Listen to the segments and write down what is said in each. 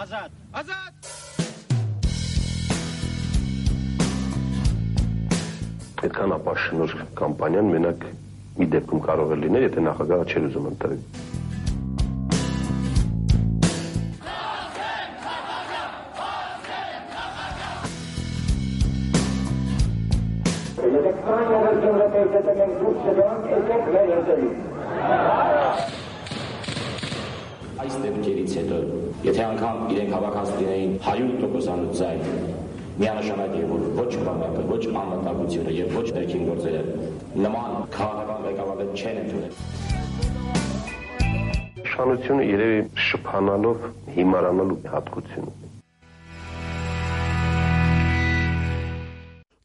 Ազատ։ Ազատ։ Այդքան ապաշնոր կամպանիան մենակ մի դեպքում կարող է լինել, եթե նախագահը չէր ուզում ընտրել։ մենք դուրս գանք, եկեք մեր հետևից։ Այս դեպքերից հետո, եթե անգամ իրենք հավաքած լինեին 100%-անոց ձայն, միանշանակ է, որ ոչ բանակը, ոչ անվտանգությունը եւ ոչ ներքին գործերը նման քաղաքական ղեկավարներ չեն ընդունել։ Իշխանությունը երևի շփանալով հիմարանալու հատկություն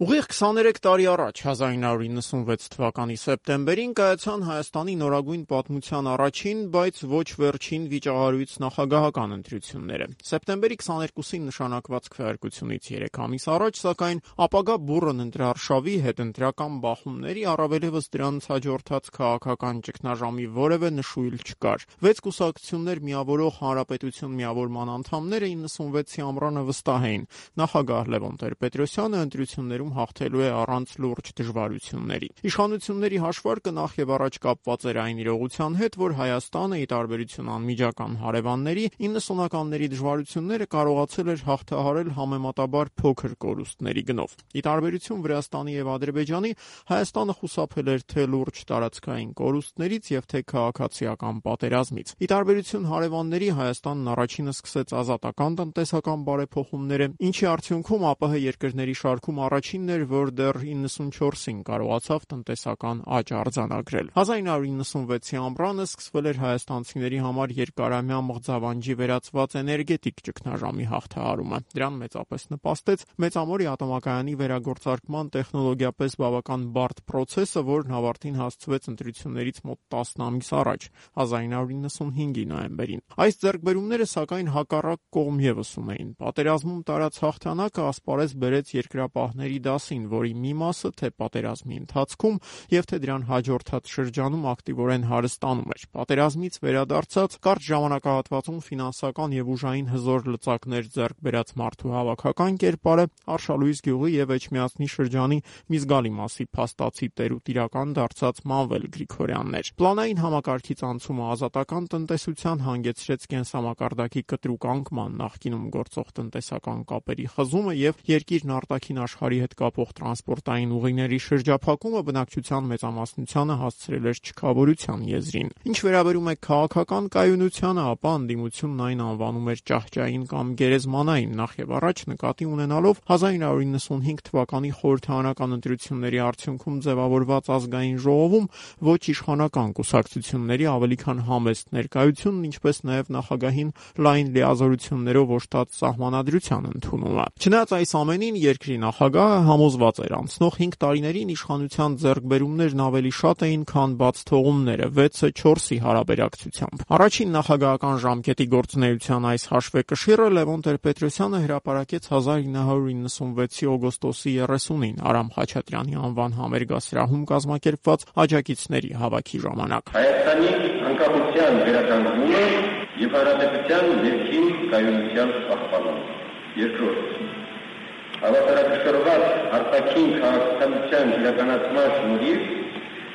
Ուղիղ 23 տարի առաջ 1996 թվականի սեպտեմբերին կայացան Հայաստանի նորագույն պատմության առաջին, բայց ոչ վերջին վիճահարույց նախագահական ընտրությունները։ Սեպտեմբերի 22-ին նշանակված քվեարկությունից 3 ամիս առաջ, սակայն ապագա բուրըն ընտրարշավի հետ ընտրական բախումների առավելևս դրանց հաջորդած քաղաքական ճգնաժամի որևէ նշույլ չկար։ 6 կուսակցություններ միավորող Հանրապետություն միավորման անդամները 96-ի ամռանը վստահ էին։ Նախագահ Լևոն Տեր-Պետրոսյանը ընտրություններում հաղթելու է առանց լուրջ դժվարությունների։ Իշխանությունների հաշվարկը նախ եւ առաջ կապված էր այն իրողության հետ, որ Հայաստանը՝ ի տարբերություն անմիջական հարևանների, 90-ականների դժվարությունները կարողացել էր հաղթահարել համեմատաբար փոքր կորուստների գնով։ Ի տարբերություն Վրաստանի եւ Ադրբեջանի, Հայաստանը խուսափել էր թե լուրջ տարածքային կորուստներից եւ թե քաղաքացիական պատերազմից։ Ի տարբերություն հարևանների Հայաստանն առաջինը սկսեց ազատական տնտեսական բարեփոխումները, ինչի արդյունքում ԱՊՀ երկրների շարքում առաջին առաջինն էր, որ դեռ 94-ին կարողացավ տնտեսական աճ արձանագրել։ 1996-ի ամռանը սկսվել էր հայաստանցիների համար երկարամյա մղձավանջի վերածված էներգետիկ ճգնաժամի հաղթահարումը։ Դրան մեծապես նպաստեց Մեծամորի ատոմակայանի վերագործարկման տեխնոլոգիապես բավական բարդ process-ը, որն ավարտին հասցվեց ընտրություններից մոտ 10 ամիս առաջ, 1995-ի նոյեմբերին։ Այս ձեռքբերումները սակայն հակառակ կողմ եւս ունեին։ Պատերազմում տարած հաղթանակը ասպարեզ բերեց երկրապահների դասին, որի մի մասը թե պատերազմի ընթացքում եւ թե դրան հաջորդած շրջանում ակտիվորեն հարստանում էր։ Պատերազմից վերադարձած կարճ ժամանակահատվածում ֆինանսական եւ ուժային հզոր լծակներ ձեռք բերած մարդու հավաքական կերպարը Արշալույս գյուղի եւ Էջմիածնի շրջանի մի զգալի մասի փաստացի տեր ու տիրական դարձած Մանվել Գրիգորյանն էր։ Պլանային համակարգից անցումը ազատական տնտեսության հանգեցրեց կենսամակարդակի կտրուկ անկման, նախկինում գործող տնտեսական կապերի խզումը եւ երկիրն արտաքին աշխարհի հետ կապող տրանսպորտային ուղիների շրջափակումը բնակչության մեծամասնությանը հասցրել էր չքավորության եզրին։ Ինչ վերաբերում է քաղաքական կայունությանը, ապա անդիմությունն այն անվանում էր ճահճային կամ գերեզմանային նախ եւ առաջ նկատի ունենալով 1995 թվականի խորհրդարանական ընտրությունների արդյունքում ձևավորված ազգային ժողովում ոչ իշխանական կուսակցությունների ավելի քան համեստ ներկայությունն, ինչպես նաեւ նախագահին լայն լիազորություններով օժտած սահմանադրության ընդունումը։ Չնայած այս ամենին երկրի նախագահը համոզված էր. Անցնող 5 տարիներին իշխանության ձեռքբերումներն ավելի շատ էին, քան բաց թողումները 6-ը 4-ի հարաբերակցությամբ։ Առաջին նախագահական ժամկետի գործունեության այս հաշվեկշիռը Լևոն Տեր-Պետրոսյանը հրապարակեց 1996-ի օգոստոսի 30-ին Արամ Խաչատրյանի անվան համերգասրահում կազմակերպված աջակիցների հավաքի ժամանակ։ Հայաստանի անկախության վերականգնումը եւ հարաբերության ներքին կայունության պահպանումը։ Երկրորդ Հավատարակշռված արտաքին քաղաքականության իրականացման շնորհիվ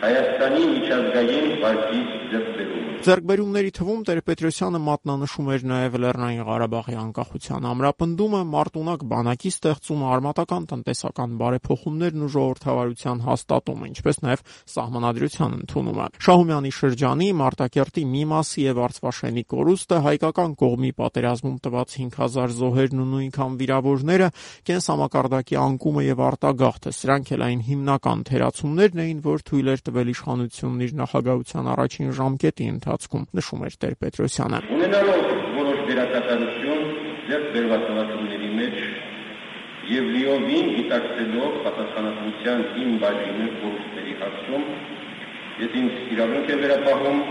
Հայաստանի միջազգային վարկի ձեռքբերումը։ Ձեռքբերումների թվում Տեր-Պետրոսյանը մատնանշում էր նաև Լեռնային Ղարաբաղի անկախության ամրապնդումը, մարտունակ բանակի ստեղծումը, արմատական տնտեսական բարեփոխումներն ու ժողովրդավարության հաստատումը, ինչպես նաև սահմանադրության ընդունումը։ Շահումյանի շրջանի Մարտակերտի մի մասի եւ Արցվաշենի կորուստը, հայկական կողմի պատերազմում տված 5000 զոհերն ու նույնքան վիրավորները, կենսամակարդակի անկումը եւ արտագաղթը, սրանք էլ այն հիմնական թերացումներն էին, որ թույլ էր տվել իշխանությունն իր նախագահության առաջին ժամկետի ընթացքում, նշում էր Տեր-Պետրոսյանը։ Ունենալով որոշ դերակատարություն ձեռք բերված հավաքումների մեջ եւ լիովին գիտակցելով պատասխանատվության իմ բաժինը կորուստների հարցում, ես ինձ իրավունք եմ վերապահում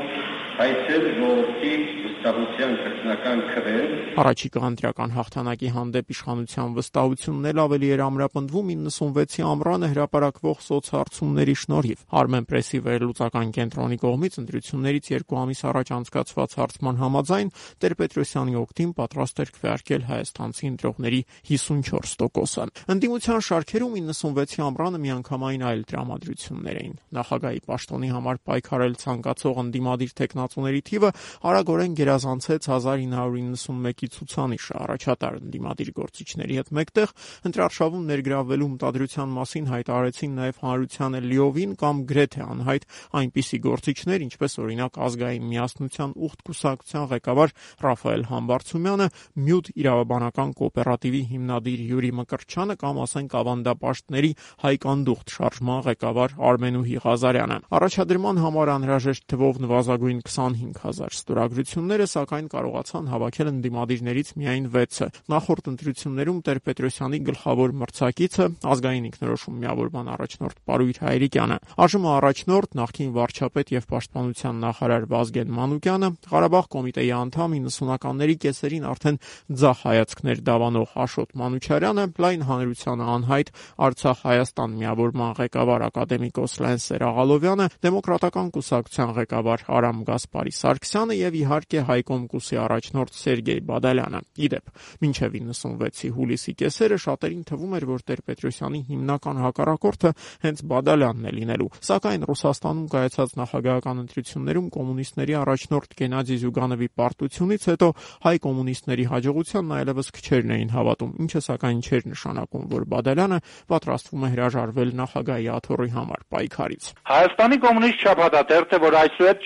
հայցել ժողովրդի վստահության քրտնական քվեն Առաջիկա ընտրական հաղթանակի հանդեպ իշխանության վստահությունն էլ ավելի էր ամրապնդվում 96-ի ամռանը հրապարակվող սոցհարցումների շնորհիվ։ Armen Press-ի վերլուծական կենտրոնի կողմից ընտրություններից երկու ամիս առաջ անցկացված հարցման համաձայն Տեր-Պետրոսյանի օգտին պատրաստ էր քվեարկել հայաստանցի ընտրողների 54%-ը։ Ընդդիմության շարքերում 96-ի ամռանը միանգամայն այլ տրամադրություններ էին։ Նախագահի պաշտոնի համար պայքարել ցանկացող ընդդիմադիր տեխնացուների թիվը արագորեն գերազանցեց 1991-ի ցուցանիշը առաջատար ընդդիմադիր գործիչների հետ մեկտեղ ընտրարշավում ներգրավվելու մտադրության մասին հայտարարեցին նաև հանրությանը լիովին կամ գրեթե անհայտ այնպիսի գործիչներ, ինչպես օրինակ ազգային միասնության ուխտ կուսակցության ղեկավար Ռաֆայել Համբարձումյանը, Մյուտ իրավաբանական կոոպերատիվի հիմնադիր Յուրի Մկրտչյանը կամ ասենք ավանդապաշտների Հայկ Անդուխտ շարժման ղեկավար Արմենուհի Ղազարյանը։ Առաջադրման համար անհրաժեշտ թվով նվազագույն 25000 ստորագրությունները, սակայն կարողացան հավաքել ընդդիմադիրներից միայն 6-ը։ Նախորդ ընտրություններում Տեր-Պետրոսյանի գլխավոր մրցակիցը ազգային ինքնորոշում միավորման առաջնորդ Պարույր Հայրիկյանը, ԱԺՄ առաջնորդ նախկին վարչապետ եւ պաշտպանության նախարար Վազգեն Մանուկյանը, Ղարաբաղ կոմիտեի անդամ 90-ականների կեսերին արդեն ձախ հայացքներ դավանող Աշոտ Մանուչարյանը, լայն հանրությանը անհայտ Արցախ-Հայաստան միավորման ղեկավար ակադեմիկոս Լենսեր Աղալովյանը, դեմոկրատական կուսակցության ղեկավար Արամ Գասպարի Սարգսյանը եւ իհարկե Հայկոմ կուսի առաջնորդ Սերգեյ Բադալյանը։ Իդեպ, մինչև 96-ի հուլիսի կեսերը շատերին թվում էր, որ Տեր-Պետրոսյանի հիմնական հակառակորդը հենց Բադալյանն է լինելու։ Սակայն Ռուսաստանում կայացած նախագահական ընտրություններում կոմունիստների առաջնորդ Գենադի Զյուգանովի պարտությունից հետո հայ կոմունիստների հաջողությանն այլևս քչերն էին հավատում, ինչը սակայն չէր նշանակում, որ Բադալյանը պատրաստվում է հրաժարվել նախագահի աթոռի համար պայքարից։ Հայաստանի կոմունիստ շաբաթաթերթը, որ այսուհետ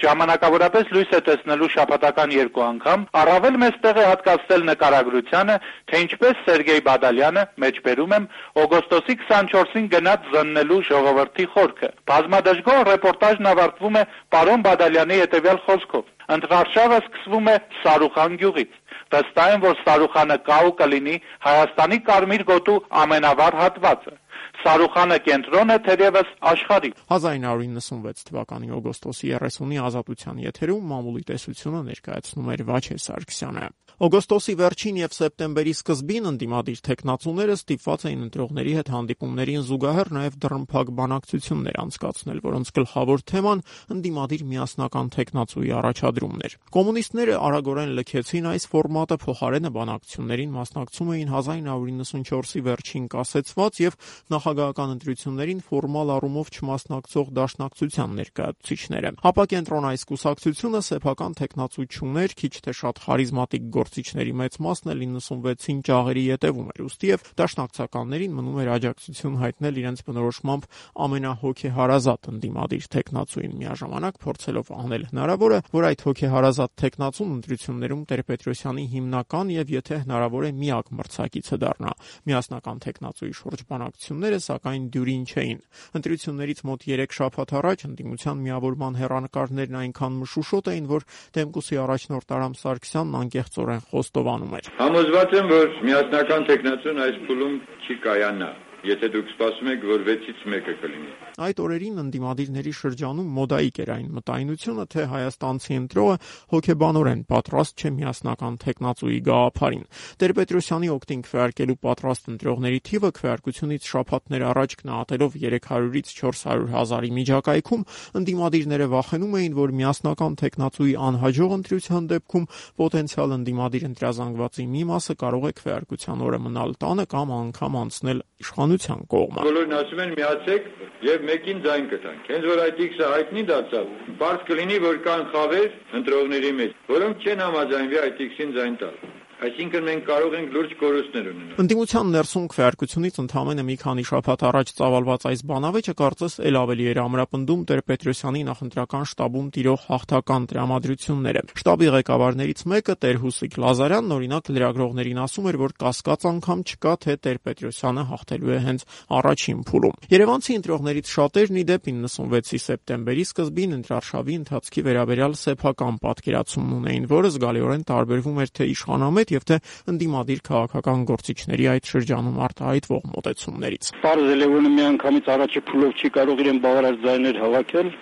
ժամանակավորապես լույս է տեսնելու շաբաթական երկու անգամ, առավել մեծ տեղ է հատկացնել նկարագրությանը, թե ինչպես Սերգեյ Բադալյանը, մեջբերում եմ, օգոստոսի 24-ին գնաց զննելու ժողովրդի խորքը։ Բազմադժգոհ ռեպորտաժն ավարտվում է պարոն Բադալյանի հետևյալ խոսքով. Ընտրարշավը սկսվում է Սարուխան գյուղից։ Վստահ եմ, որ Սարուխանը կա ու կլինի Հայաստանի կարմիր գոտու ամենավառ հատվածը։ Սարուխանը կենտրոն է թերևս աշխարհի։ 1996 թվականի օգոստոսի 30-ի ազատության եթերում մամուլի տեսությունը ներկայացնում էր Վաչե Սարգսյանը։ Օգոստոսի վերջին եւ սեպտեմբերի սկզբին ընդդիմադիր տեխնացուները ստիպված էին ընտրողների հետ հանդիպումներին զուգահեռ նաեւ դռնփակ բանակցություններ անցկացնել, որոնց գլխավոր թեման ընդդիմադիր միասնական տեխնացուի առաջադրումն էր։ Կոմունիստները արագորեն լքեցին այս ֆորմատը, փոխարենը բանակցություններին մասնակցում էին 1994-ի վերջին կասեցված եւ նախագահական ընտրություններին ֆորմալ առումով չմասնակցող դաշնակցության ներկայացուցիչները։ Հապա կենտրոն այս կուսակցությունը սեփական տեխնացու չուներ, քիչ թե շատ խարիզմատիկ գործիչների մեծ մասն էլ 96-ին ճաղերի յետևում էր, ուստի եւ դաշնակցականներին մնում էր աջակցություն հայտնել իրենց բնորոշմամբ ամենահոգեհարազատ ընդդիմադիր տեխնացուին միաժամանակ փորձելով անել հնարավորը, որ այդ հոգեհարազատ տեխնացուն ընտրություններում Տեր-Պետրոսյանի հիմնական եւ եթե հնարավոր է միակ մրցակիցը դառնա։ Միասնական տեխնացուի շուրջ բանակցությունները սակայն դյուրին չէին։ Ընտրություններից մոտ 3 շաբաթ առաջ ընդդիմության միավորման հերանեկարներն այնքան մշուշոտ էին, որ Դեմկուսի առաջնորդ Արամ Սարգսյանն անկեղծորեն խոստովանում էր. Համոզված եմ, որ միասնական տեխնացուն այս փուլում չի կայանա եթե դուք սպասում եք, որ 6-ից 1-ը կլինի։ Այդ օրերին ընդդիմադիրների շրջանում մոդայիկ էր այն մտայնությունը, թե հայաստանցի ընտրողը հոգեբանորեն պատրաստ չէ միասնական տեխնացուի գաղափարին։ Տեր-Պետրոսյանի օկտին քվեարկելու պատրաստ ընտրողների թիվը քվեարկությունից շաբաթներ առաջ գնահատելով 300-ից 400 հազարի միջակայքում ընդդիմադիրները վախենում էին, որ միասնական տեխնացուի անհաջող ընտրության դեպքում պոտենցիալ ընդդիմադիր ընտրազանգվածի մի մասը կարող է քվեարկության օրը մնալ տանը կամ անգամ անցնել իշխան իշխանության կողմը։ Բոլորն ասում են միացեք եւ մեկին ձայն կտանք։ Հենց որ այդ X-ը հայտնի դարձավ, բարձ կլինի, որ կան խավեր ընտրողների մեջ, որոնք չեն համաձայնվի այդ X-ին ձայն տալ։ Այսինքն մենք կարող ենք լուրջ կորուստներ ունենալ։ Ընդդիմության ներսում քվեարկությունից ընդամենը մի քանի շաբաթ առաջ ծավալված այս բանավեճը կարծես ել ավելի էր ամրապնդում Տեր-Պետրոսյանի նախընտրական շտաբում տիրող հաղթական տրամադրությունները։ Շտաբի ղեկավարներից մեկը Տեր-Հուսիկ Լազարյանն օրինակ լրագրողներին ասում էր, որ կասկած անգամ չկա, թե Տեր-Պետրոսյանը հաղթելու է հենց առաջին փուլում։ Երևանցի ընտրողներից շատերն ի դեպ 96-ի սեպտեմբերի սկզբին ընտրարշավի ընթացքի վերաբերյալ սեփական պատկերացում ունեին, որը զգալիորեն տարբերվում էր թե իշխանամետ եւ թե ընդդիմադիր քաղաքական գործիչների այդ շրջանում արտահայտվող մոտեցումներից։ Պարզել է, որ միանգամից առաջի փուլով չի կարող իրեն բավարար ձայներ հավաքել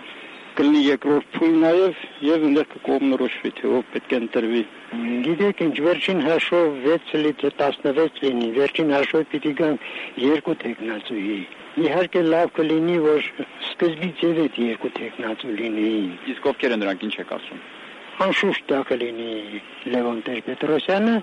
կլինի երկրորդ փուլ նաև եւ այնտեղ կկողմնորոշվի թե ով պետք է ընտրվի։ Գիտեք, ինչ վերջին հաշվով 6 լիթ 16 լինի, վերջին հաշվով պիտի գան երկու տեխնացուի։ Իհարկե լավ կլինի, որ սկզբից եւ այդ երկու տեխնացու լինի։ Իսկ ովքեր են նրանք ինչ եք ասում։ Անշուշտ դա կլինի Լևոն Տեր-Պետրոսյանը,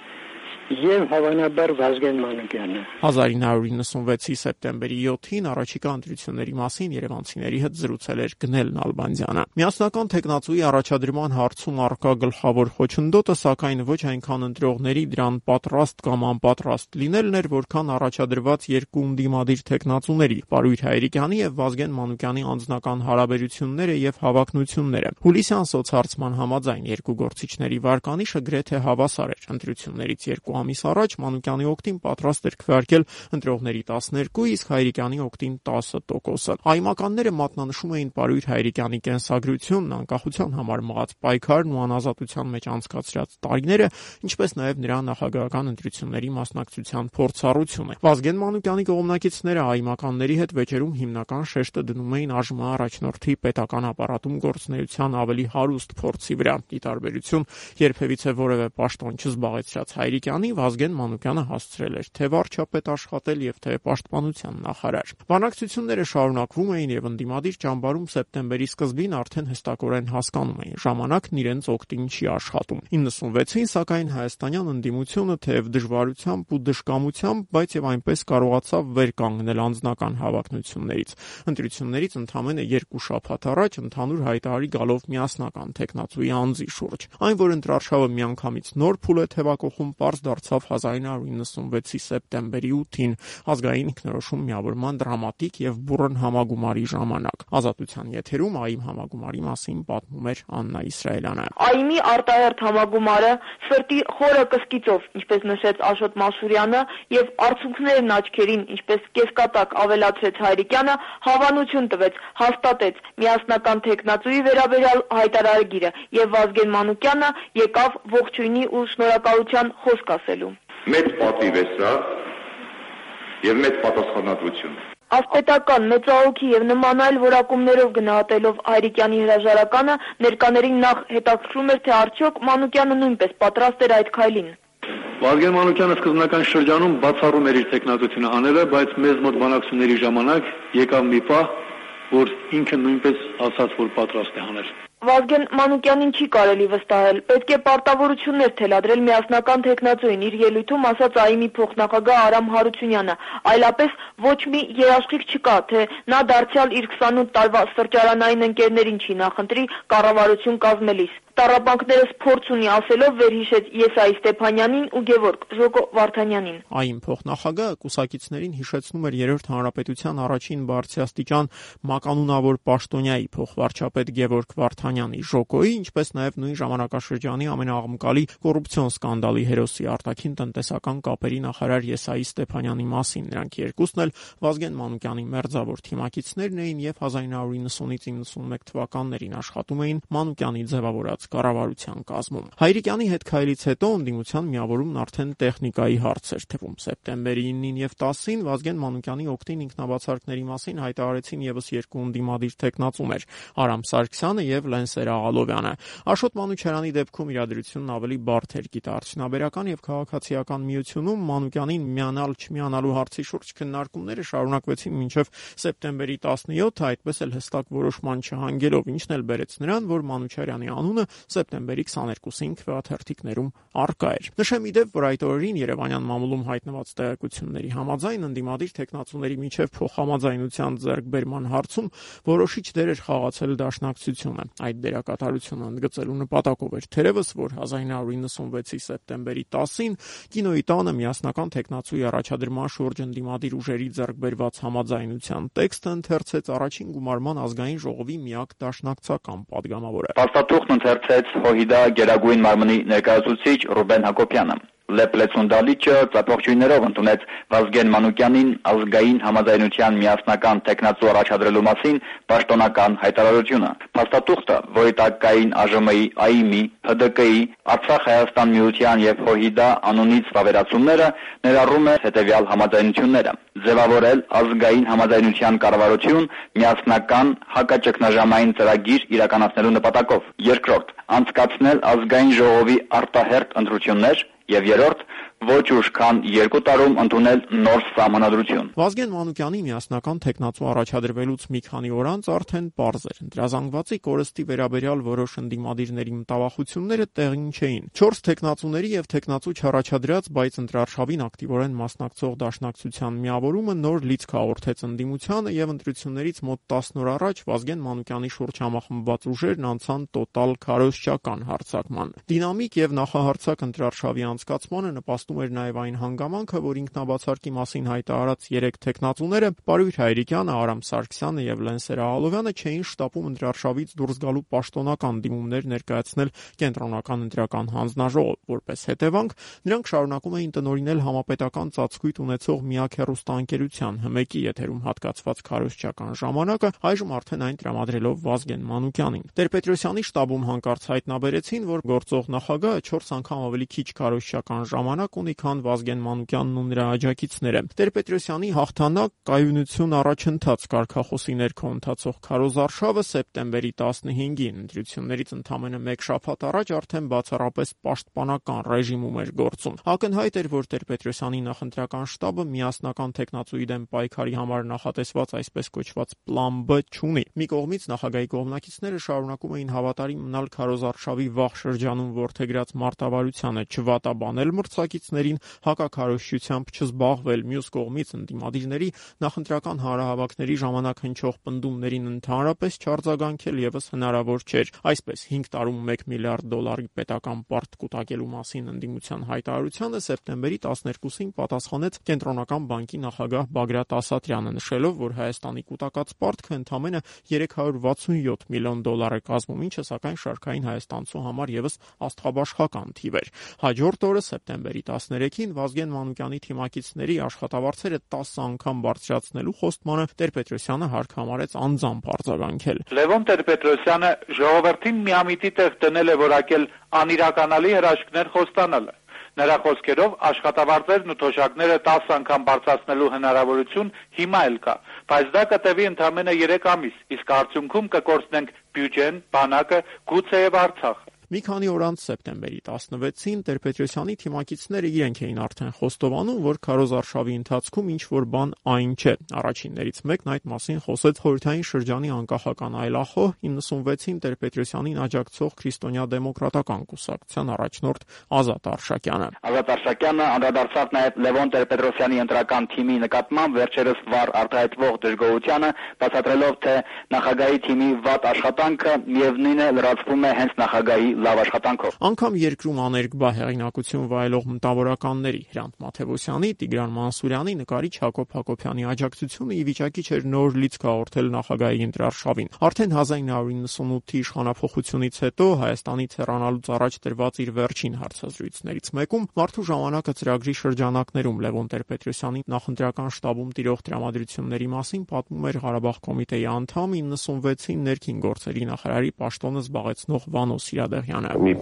եւ հավանաբար Վազգեն Մանուկյանը 1996-ի սեպտեմբերի 7-ին առաջիկա ընտրությունների մասին Երևանցիների հետ զրուցել էր Գնել Նալբանդյանը։ Միասնական տեխնացուի առաջադրման հարցում արկա գլխավոր խոչընդոտը սակայն ոչ այնքան ընտրողների դրան պատրաստ կամ անպատրաստ լինելն էր, որքան առաջադրված երկու ընդդիմադիր տեխնացուների՝ Պարույր Հայրիկյանի եւ Վազգեն Մանուկյանի անձնական հարաբերությունները եւ հավակնությունները։ Հուլիսյան սոցհարցման համաձայն երկու գործիչների վարկանիշը գրեթե հավասար էր։ Ընտրություններից երկու ամիս առաջ Մանուկյանի օկտին պատրաստ էր քվեարկել ընտրողների 12, իսկ Հայրիկյանի օկտին 10%-ը։ Այմականները մատնանշում էին Պարույր Հայրիկյանի կենսագրությունն, անկախության համար մղած պայքարն ու անազատության մեջ անցկացրած տարիները, ինչպես նաև նրա նախագահական ընտրությունների մասնակցության փորձառությունը։ Վազգեն Մանուկյանի կողմնակիցները այմականների հետ վեճերում հիմնական շեշտը դնում էին ԱԺՄ առաջնորդի պետական ապարատում գործնեության ավելի հարուստ փորձի վրա։ Ի տարբերություն երբևիցե որևէ պաշտոն չզբաղեցրած Հայրիկյանի Հայաստանի Վազգեն Մանուկյանը հասցրել էր թե վարչապետ աշխատել եւ թե պաշտպանության նախարար։ Բանակցությունները շարունակվում էին եւ ընդդիմադիր ճամբարում սեպտեմբերի սկզբին արդեն հստակորեն հասկանում էին ժամանակն իրենց օգտին չի աշխատում։ 96-ին սակայն հայաստանյան ընդդիմությունը թեև դժվարությամբ ու դժկամությամբ, բայց եւ այնպես կարողացավ վեր կանգնել անձնական հավակնություններից։ Ընտրություններից ընդամենը երկու շաբաթ առաջ ընդհանուր հայտարարի գալով միասնական տեխնացուի անձի շուրջ։ Այն որ ընտրարշավը միանգամից նոր փուլ է թևակողում, པարզ դարձավ 1996-ի սեպտեմբերի 8-ին ազգային ինքնորոշում միավորման դրամատիկ եւ բուրըն համագումարի ժամանակ։ Ազատության եթերում ԱԻՄ համագումարի մասին պատմում էր Աննա Իսրայելյանը։ ԱԻՄ-ի արտահերթ համագումարը սրտի խորը կսկիծով, ինչպես նշեց Աշոտ Մասուրյանը, եւ արցունքներն աչքերին, ինչպես կեսկատակ ավելացրեց Հայրիկյանը, հավանություն տվեց, հաստատեց միասնական տեխնացուի վերաբերյալ հայտարարագիրը եւ Վազգեն Մանուկյանը եկավ ողջույնի ու շնորհակալության խոսք ասելու։ Մեծ պատիվ է սա եւ մեծ պատասխանատվություն։ Ասպետական, մեծահոգի եւ նման այլ որակումներով գնահատելով Հայրիկյանի հրաժարականը ներկաներին նախ հետաքրքրում էր, թե արդյոք Մանուկյանը նույնպես պատրաստ էր այդ քայլին։ Վազգեն Մանուկյանը սկզբնական շրջանում բացառում էր իր տեխնատությունը աները, բայց մեզ մոտ բանակցությունների ժամանակ եկավ մի պահ, որ ինքը նույնպես ասաց, որ պատրաստ է հանել։ Վազգեն Մանուկյանին չի կարելի վստահել։ Պետք է պարտավորություններ թելադրել միասնական տեխնացուին իր ելույթում ասաց ԱԻՄ-ի փոխնախագահ Արամ Հարությունյանը։ Այլապես ոչ մի երաշխիք չկա, թե նա դարձյալ իր 28 տարվա սրճարանային ընկերներին չի նախընտրի կառավարություն կազմելիս տառապանքներս փորձ ունի ասելով վերհիշեց Եսայի Ստեփանյանին ու Գևորգ Ժոկո Վարդանյանին։ Այն փոխնախագահը կուսակիցներին հիշեցնում էր երրորդ հանրապետության առաջին բարձրաստիճան մականունավոր պաշտոնյայի փոխվարչապետ Գևորգ Վարդանյանի Ժոկոյի, ինչպես նաև նույն ժամանակաշրջանի ամենաաղմկալի կոռուպցիոն սկանդալի հերոսի արտաքին տնտեսական կապերի նախարար Եսայի Ստեփանյանի մասին։ Նրանք երկուսն էլ Վազգեն Մանուկյանի մերձավոր թիմակիցներն էին եւ 1990-ից 91 թվականներին աշխատում էին Մանուկյանի ձևավորած կառավարության կազմում։ Հայրիկյանի հետ քայլից հետո ընդդիմության միավորումն արդեն տեխնիկայի հարց էր թվում։ Սեպտեմբերի 9-ին եւ 10-ին Վազգեն Մանուկյանի օկտին ինքնաբացարկների մասին հայտարարեցին եւս երկու ընդդիմադիր տեխնացուներ՝ Արամ Սարգսյանը եւ Լենսեր Աղալովյանը։ Աշոտ Մանուչարյանի դեպքում իրադրությունն ավելի բարդ էր գիտարդյունաբերական եւ քաղաքացիական միությունում Մանուկյանին միանալ չմիանալու հարցի շուրջ քննարկումները շարունակվեցին մինչև սեպտեմբերի 17-ը, այդպես էլ հստակ որոշման չհանգելով, ինչն էլ բերեց նրան, որ Մանուչարյանի անունը սեպտեմբերի 22-ին քվեաթերթիկներում արկա էր։ Նշեմ իդեպ, որ այդ օրերին Երևանյան մամուլում հայտնված տեղեկությունների համաձայն ընդդիմադիր տեխնացուների միջև փոխհամաձայնության ձեռքբերման հարցում որոշիչ դեր էր խաղացել դաշնակցությունը։ Այդ դերակատարությունը ընդգծելու նպատակով էր թերևս, որ 1996-ի սեպտեմբերի 10-ին կինոյի տանը միասնական տեխնացուի առաջադրման շուրջ ընդդիմադիր ուժերի ձեռքբերված համաձայնության տեքստը ընթերցեց առաջին գումարման ազգային ժողովի միակ դաշնակցական падգամավորը։ Փաստաթուղթն ընթերց ընթերցեց ՀՕՀԻԴ Գերագույն մարմնի ներկայացուցիչ Ռուբեն Հակոբյանը։ Լեպլեցուն դալիճը ծափողջույներով ընդունեց Վազգեն Մանուկյանին ազգային համաձայնության միասնական տեխնացու առաջադրելու մասին պաշտոնական հայտարարությունը։ Փաստաթուղթը, որի տակ կային ԱԺՄ-ի, ԱԻՄ-ի, ՀԴԿ-ի, Արցախ-Հայաստան միության եւ ՀՕՀԻԴ անունից վավերացումները, ներառում է հետեւյալ համաձայնությունները. ձևավորել ազգային համաձայնության կառավարություն միասնական հակաճգնաժամային ծրագիր իրականացնելու նպատակով։ Երկրորդ, անցկացնել ազգային ժողովի արտահերտ ընտրություններ եւ երրորդ ոչ ուշ քան երկու տարում ընդունել նոր սահմանադրություն։ Վազգեն Մանուկյանի միասնական տեխնացու առաջադրվելուց մի քանի օր անց արդեն པարզ էր։ Դրազանգվածի կորստի վերաբերյալ որոշ ընդդիմադիրների մտավախությունները տեղին չէին։ 4 տեխնացուների եւ տեխնացու չառաջադրած, բայց ընտրարշավին ակտիվորեն մասնակցող դաշնակցության միավորումը նոր լիցք հաղորդեց ընդդիմությանը եւ ընտրություններից մոտ 10 օր առաջ Վազգեն Մանուկյանի շուրջ համախմբված ուժերն անցան տոտալ քարոզչական հարցակման։ Դինամիկ եւ նախահարցակ ընտրարշավի անցկացմանը նպաստ նպաստում էր նաև այն հանգամանքը, որ ինքնաբացարկի մասին հայտարարած երեք տեխնացուները Պարույր Հայրիկյանը, Արամ Սարգսյանը եւ Լենսեր Աղալովյանը չէին շտապում ընտրարշավից դուրս գալու պաշտոնական դիմումներ ներկայացնել կենտրոնական ընտրական հանձնաժողով։ Որպես հետևանք, նրանք շարունակում էին տնօրինել համապետական ծածկույթ ունեցող միակ հեռուստաընկերության ՀՄԿ-ի եթերում հատկացված քարոզչական ժամանակը, այժմ արդեն այն տրամադրելով Վազգեն Մանուկյանին։ Տեր-Պետրոսյանի շտաբում հանկարծ հայտնաբերեցին, որ գործող նախագահը 4 անգամ ավելի քիչ քարոզչական ժամանակ ունի, քան Վազգեն Մանուկյանն ու նրա աջակիցները։ Տեր-Պետրոսյանի հաղթանակ կայունություն առաջընթաց Կարքախոսի ներքո ընթացող քարոզարշավը սեպտեմբերի 15-ին ընտրություններից ընդամենը 1 շաբաթ առաջ արդեն բացառապես պաշտպանական ռեժիմում էր գործում։ Ակնհայտ էր, որ Տեր-Պետրոսյանի նախընտրական շտաբը միասնական տեխնացուի դեմ պայքարի համար նախատեսված այսպես կոչված պլան B չունի։ Մի կողմից նախագահի կողմնակիցները շարունակում էին հավատարիմ մնալ քարոզարշավի վաղ շրջանում ворթեգրած մարտավարությանը, չվատաբանել մրցակից կողմնակիցներին հակաքարոզչությամբ չզբաղվել, մյուս կողմից ընդդիմադիրների նախընտրական հանրահավաքների ժամանակ հնչող պնդումներին ընդհանրապես չարձագանքել եւս հնարավոր չէր։ Այսպես 5 տարում 1 միլիարդ դոլարի պետական պարտ կուտակելու մասին ընդդիմության հայտարարությանը սեպտեմբերի 12-ին պատասխանեց կենտրոնական բանկի նախագահ Բագրատ Ասատրյանը, նշելով, որ Հայաստանի կուտակած պարտքը ընդամենը 367 միլիոն դոլար է կազմում, ինչը սակայն շարքային հայաստանցու համար եւս աստղաբաշխական թիվ էր։ Հաջորդ օրը սեպտեմբերի 13-ին Վազգեն Մանուկյանի թիմակիցների աշխատավարձերը 10 անգամ բարձրացնելու խոստմանը Տեր-Պետրոսյանը հարկ համարեց անձամբ արձագանքել։ Լևոն Տեր-Պետրոսյանը ժողովրդին միամիտի տեղ դնել է որակել անիրականալի հրաշքներ խոստանալը։ Նրա խոսքերով աշխատավարձերն ու թոշակները 10 անգամ բարձրացնելու հնարավորություն հիմա էլ կա, բայց դա կտևի ընդամենը 3 ամիս, իսկ արդյունքում կկորցնենք բյուջեն, բանակը, գուցեև Արցախը։ Մի քանի օր անց սեպտեմբերի 16-ին Տեր-Պետրոսյանի թիմակիցները իրենք էին արդեն խոստովանում, որ քարոզարշավի ընթացքում ինչ որ բան այն չէ։ Առաջիններից մեկն այդ մասին խոսեց խորհրդային շրջանի անկախական այլախոհ 96-ին Տեր-Պետրոսյանին աջակցող քրիստոնյա դեմոկրատական կուսակցության առաջնորդ Ազատ Արշակյանը։ Ազատ Արշակյանը անդրադարձավ նաև Լևոն Տեր-Պետրոսյանի ընտրական թիմի նկատմամբ վերջերս վառ արտահայտվող դժգոհությանը, բացատրելով, թե նախագահի թիմի վատ աշխատանքը միևնույն է լրացվում է հենց նախագահի լավ աշխատանքով։ Անկամ երկրում աներկբա հեղինակություն վայելող մտավորականների Հրանտ Մաթեոսյանի, Տիգրան Մանսուրյանի, նկարիչ Հակոբ Հակոբյանի աջակցությունը ի վիճակի չէր նոր լիցք հաղորդել նախագահի ընտրարշավին։ Արդեն 1998-ի իշխանապողությունից հետո Հայաստանից հեռանալուց առաջ տրված իր վերջին հարցազրույցներից մեկում Մարդու ժամանակը ծրագրի շրջանակներում Լևոն Տեր-Պետրոսյանի նախընտրական շտաբում տիրող տրամադրությունների մասին պատմում էր Ղարաբաղ կոմիտեի անդամ 96-ին ներքին գործերի նախարարի պաշտոնը զբաղեցնող Վանո Սիրադեղ Ալիխյանը։ Մի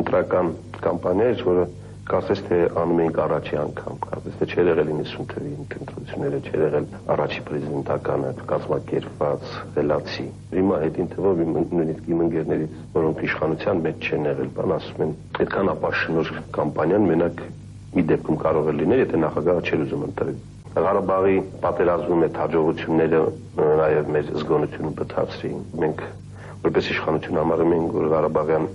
ընտրական կամպանիա էր, որը կարծես թե անում էինք առաջի անգամ, կարծես թե չէր եղել 90 թվի ընտրությունները, չէր եղել առաջի պրեզիդենտականը, կազմակերպված խելացի։ Հիմա հետին թվով իմ նույնիսկ իմ ընկերներից, որոնք իշխանության մեջ չեն եղել, բան ասում են, այդքան ապաշնոր կամպանիան մենակ մի դեպքում կարող է լինել, եթե նախագահը չէր ուզում ընտրել։ Ղարաբաղի պատերազմում այդ հաջողությունները նաև մեր զգոնությունը բթացրին։ Մենք որպես իշխանություն համարում ենք, որ Ղարաբաղյան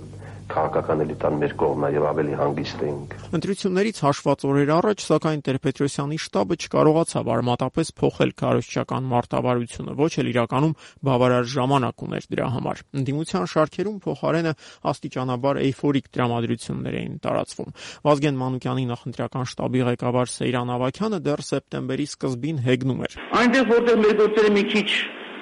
քաղաքական էլիտան մեր կողմն է եւ ավելի հանգիստ էինք։ Ընտրություններից հաշված օրեր առաջ, սակայն Տեր-Պետրոսյանի շտաբը չկարողացավ արմատապես փոխել քարոզչական մարտավարությունը, ոչ էլ իրականում բավարար ժամանակ ուներ դրա համար։ Ընդդիմության շարքերում փոխարենը աստիճանաբար էյֆորիկ տրամադրություններ էին տարածվում։ Վազգեն Մանուկյանի նախընտրական շտաբի ղեկավար Սեյրան Ավակյանը դեռ սեպտեմբերի սկզբին հեգնում էր։ Այնտեղ որտեղ մեր գործերը մի քիչ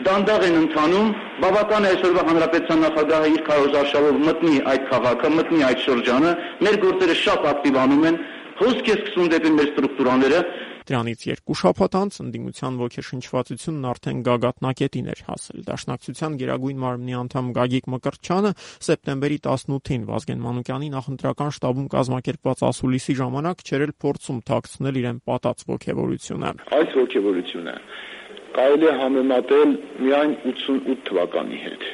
դանդաղ են ընթանում, բավական է այսօրվա հանրապետության նախագահը իր քարոզարշավով մտնի այդ քաղաքը, մտնի այդ շրջանը, մեր գործերը շատ ակտիվանում են, հոսք է սկսում դեպի մեր ստրուկտուրաները Դրանից երկու շաբաթ անց ընդդիմության ոգեշնչվածությունն արդեն գագաթնակետին էր հասել։ Դաշնակցության Գերագույն մարմնի անդամ Գագիկ Մկրտչյանը սեպտեմբերի 18-ին Վազգեն Մանուկյանի նախընտրական շտաբում կազմակերպված ասուլիսի ժամանակ չէր էլ փորձում թաքցնել իրեն պատած ոգևորությունը։ Այս ոգևորությունը կարելի է համեմատել միայն 88 թվականի հետ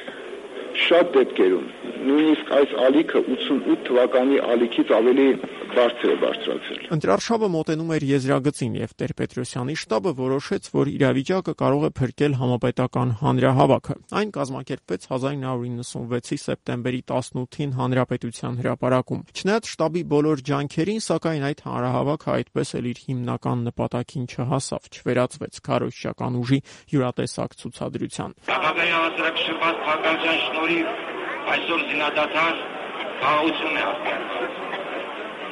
շատ դեպքերում նույնիսկ այս ալիքը 88 թվականի ալիքից ավելի բարձր է բարձրացել։ Ընտրարշավը մոտենում էր եզրագծին եւ Տեր-Պետրոսյանի շտաբը որոշեց, որ իրավիճակը կարող է փրկել համապետական հանրահավաքը։ Այն կազմակերպվեց 1996-ի սեպտեմբերի 18-ին Հանրապետության հրապարակում։ Չնայած շտաբի բոլոր ջանքերին, սակայն այդ հանրահավաքը այդպես էլ իր հիմնական նպատակին չհասավ, չվերածվեց քարոզչական ուժի յուրատեսակ ցուցադրության։ Նախագահի հասարակշռված փակալության շնորհիվ այսօր զինադադար խաղաղություն է արտահայտված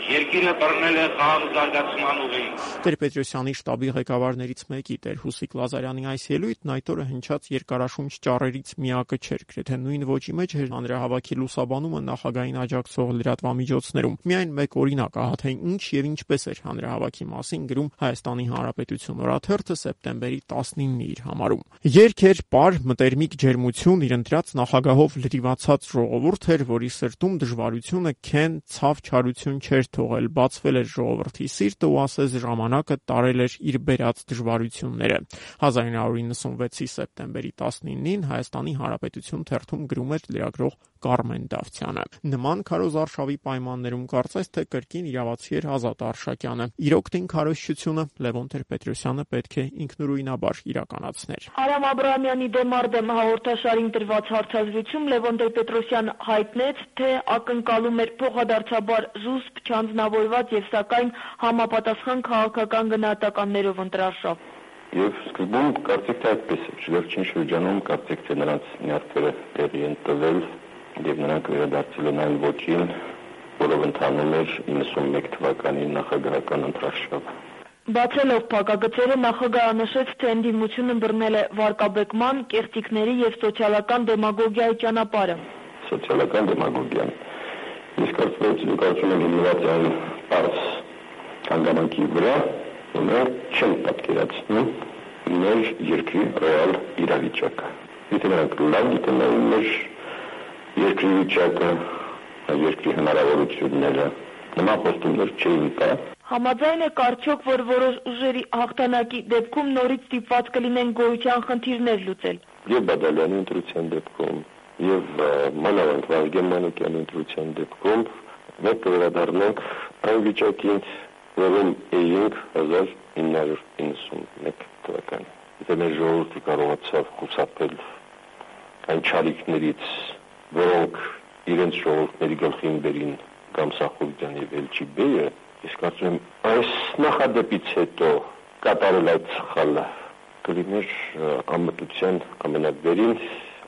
Երկիրը բռնել է խաղ զարգացման ուղին։ Տեր-Պետրոսյանի շտաբի ղեկավարներից մեկի Տեր Հուսիկ Լազարյանի այս ելույթն այդ օրը հնչած երկարաշունչ ճառերից միակը չէր, գրեթե նույն ոճի մեջ էր հանրահավաքի լուսաբանումը նախագահային աջակցող լրատվամիջոցներում։ Միայն մեկ օրինակ ահա թե ինչ եւ ինչպես էր հանրահավաքի մասին գրում Հայաստանի Հանրապետություն օրաթերթը սեպտեմբերի 19-ի իր համարում։ Երկեր պար մտերմիկ ջերմություն իր ընտրած նախագահով լրիվացած ժողովուրդ էր, որի սրտում դժվարությունը քեն ցավ չարություն չէր թողել, բացվել էր ժողովրդի սիրտը ու ասես ժամանակը տարել էր իր բերած դժվարությունները։ 1996-ի սեպտեմբերի 19-ին Հայաստանի Հանրապետություն թերթում գրում էր լրագրող Կարմեն Դավթյանը։ Նման քարոզարշավի պայմաններում կարծես թե կրկին իրավացի էր Ազատ Արշակյանը։ Իրոք տին քարոզչությունը Լևոն Տեր-Պետրոսյանը պետք է ինքնուրույնաբար իրականացներ։ Արամ Աբրահամյանի դեմ արդեմ հաղորդաշարին տրված հարցազրույցում Լևոն Տեր-Պետրոսյանը հայտնեց, թե ակնկալում էր փոխադարձաբար զուսպ չանձնավորված եւ սակայն համապատասխան քաղաքական գնահատականներով ընտրարշավ։ Եվ սկզբում կարծիք թե այդպես է, վերջին շրջանում կարծիք թե նրանց նյարդերը տեղի են տվել եւ նրանք վերադարձել են այն ոչին, որով ընթանում էր 91 թվականի նախագահական ընտրարշավը։ Բացելով փակագծերը նախագահը նշեց, թե ընդդիմությունը բռնել է վարկաբեկման, կեղծիքների եւ սոցիալական դեմագոգիայի ճանապարհը։ Սոցիալական դեմագոգիան Ես կարծում կարծում եմ հիմնված այն բարձ հանգամանքի վրա, որ նրանք չեն պատկերացնում մեր երկրի ռեալ իրավիճակը։ Եթե նրանք լավ գիտենային մեր երկրի վիճակը, երկրի հնարավորությունները, նման խոստումներ չէին տա, Համաձայն է կարճոք, որ որոշ ուժերի հաղթանակի դեպքում նորից ստիպված կլինեն գոյության խնդիրներ լուծել։ Եվ Բադալյանի ընտրության դեպքում, եւ մանավանդ Վազգեն Մանուկյանի ընտրության դեպքում մենք կվերադառնանք այն վիճակին, որում էինք 1991 թվականին։ Եթե մեր ժողովուրդը կարողացավ խուսափել այն չարիքներից, որոնք իրենց ժողովուրդների գլխին բերին Գամսախուրդյան եւ Էլչիբեյը, իսկ կարծում եմ այս նախադեպից հետո կատարել այդ սխալը կլիներ ամտության ամենավերին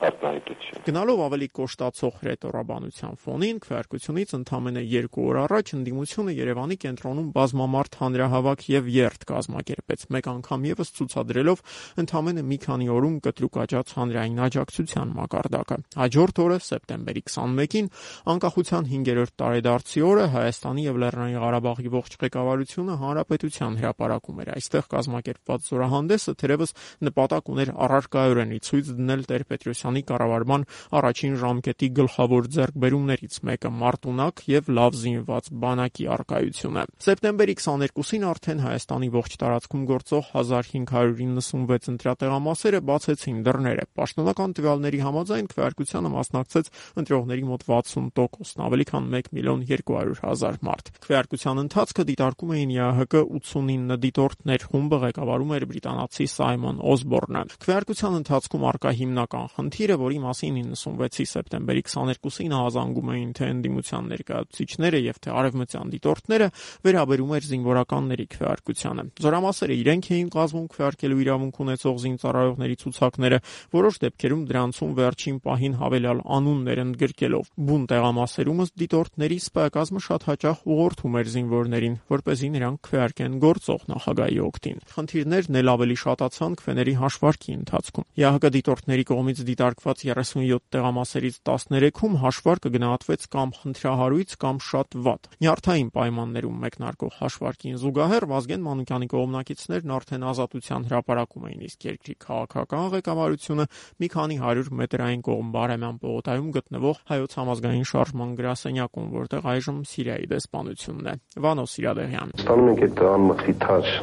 արտահայտություն։ Գնալով ավելի կոշտացող ռետորաբանության ֆոնին քվեարկությունից ընդամենը 2 օր առաջ ընդդիմությունը Երևանի կենտրոնում բազմամարդ հանրահավաք եւ երթ կազմակերպեց, մեկ անգամ եւս ցուցադրելով ընդամենը մի քանի օրում կտրուկ աճած հանրային աջակցության մակարդակը։ Հաջորդ օրը սեպտեմբերի 21-ին անկախության 5-րդ տարեդարձի օրը Հայաստանի եւ Լեռնային Ղարաբաղի ողջ ղեկավարությունը հանրապետության հրապարակում էր։ Այստեղ կազմակերպված զորահանդեսը թերևս նպատակ ուներ առարկայորեն ցույց դնել Տեր-Պետրոսյանի Հայաստանի կառավարման առաջին ժամկետի գլխավոր ձեռքբերումներից մեկը մարտունակ եւ լավ զինված բանակի արկայությունը։ Սեպտեմբերի 22-ին արդեն Հայաստանի ողջ տարածքում գործող 1596 ընտրատեղամասերը բացեցին դռները։ Պաշտոնական տվյալների համաձայն քվեարկությանը մասնակցեց ընտրողների մոտ 60%-ն, ավելի քան 1 միլիոն 200 հազար մարդ։ Քվեարկության ընթացքը դիտարկում էին ՀՀԿ 89 դիտորդներ, խումբը ղեկավարում էր բրիտանացի Սայմոն Օսբորնը։ Քվեարկության ընթացքում արկա հիմնական խնդիր խնդիրը, որի մասին 96-ի սեպտեմբերի 22-ին ահազանգում էին թե ընդդիմության ներկայացուցիչները եւ թե արևմտյան դիտորդները, վերաբերում էր զինվորականների քվեարկությանը։ Զորամասերը իրենք էին կազմում քվեարկելու իրավունք ունեցող զինծառայողների ցուցակները, որոշ դեպքերում դրանցում վերջին պահին հավելյալ անուններ ընդգրկելով։ Բուն տեղամասերում ըստ դիտորդների սպայակազմը շատ հաճախ ուղղորդում էր զինվորներին, որ เป զի նրանք քվեարկեն գործող նախագահի օգտին։ Խնդիրներն էլ ավելի շատացան քվեների հաշվարկի ընթացքում։ ՀՀԿ դիտորդների կողմից դիտար թողարկված 37 տեղամասերից 13-ում հաշվարկը գնահատվեց կամ խնդրահարույց կամ շատ վատ։ Նյարդային պայմաններում մեկնարկող հաշվարկին զուգահեռ Վազգեն Մանուկյանի կողմնակիցներն արդեն ազատության հրապարակում էին, իսկ երկրի քաղաքական ղեկավարությունը մի քանի 100 մետրային կողմ Բարեմյան պողոտայում գտնվող հայոց համազգային շարժման գրասենյակում, որտեղ այժմ Սիրիայի դեսպանությունն է։ Վանո Սիրադեղյան։ Ստանում ենք այդ անմխիթար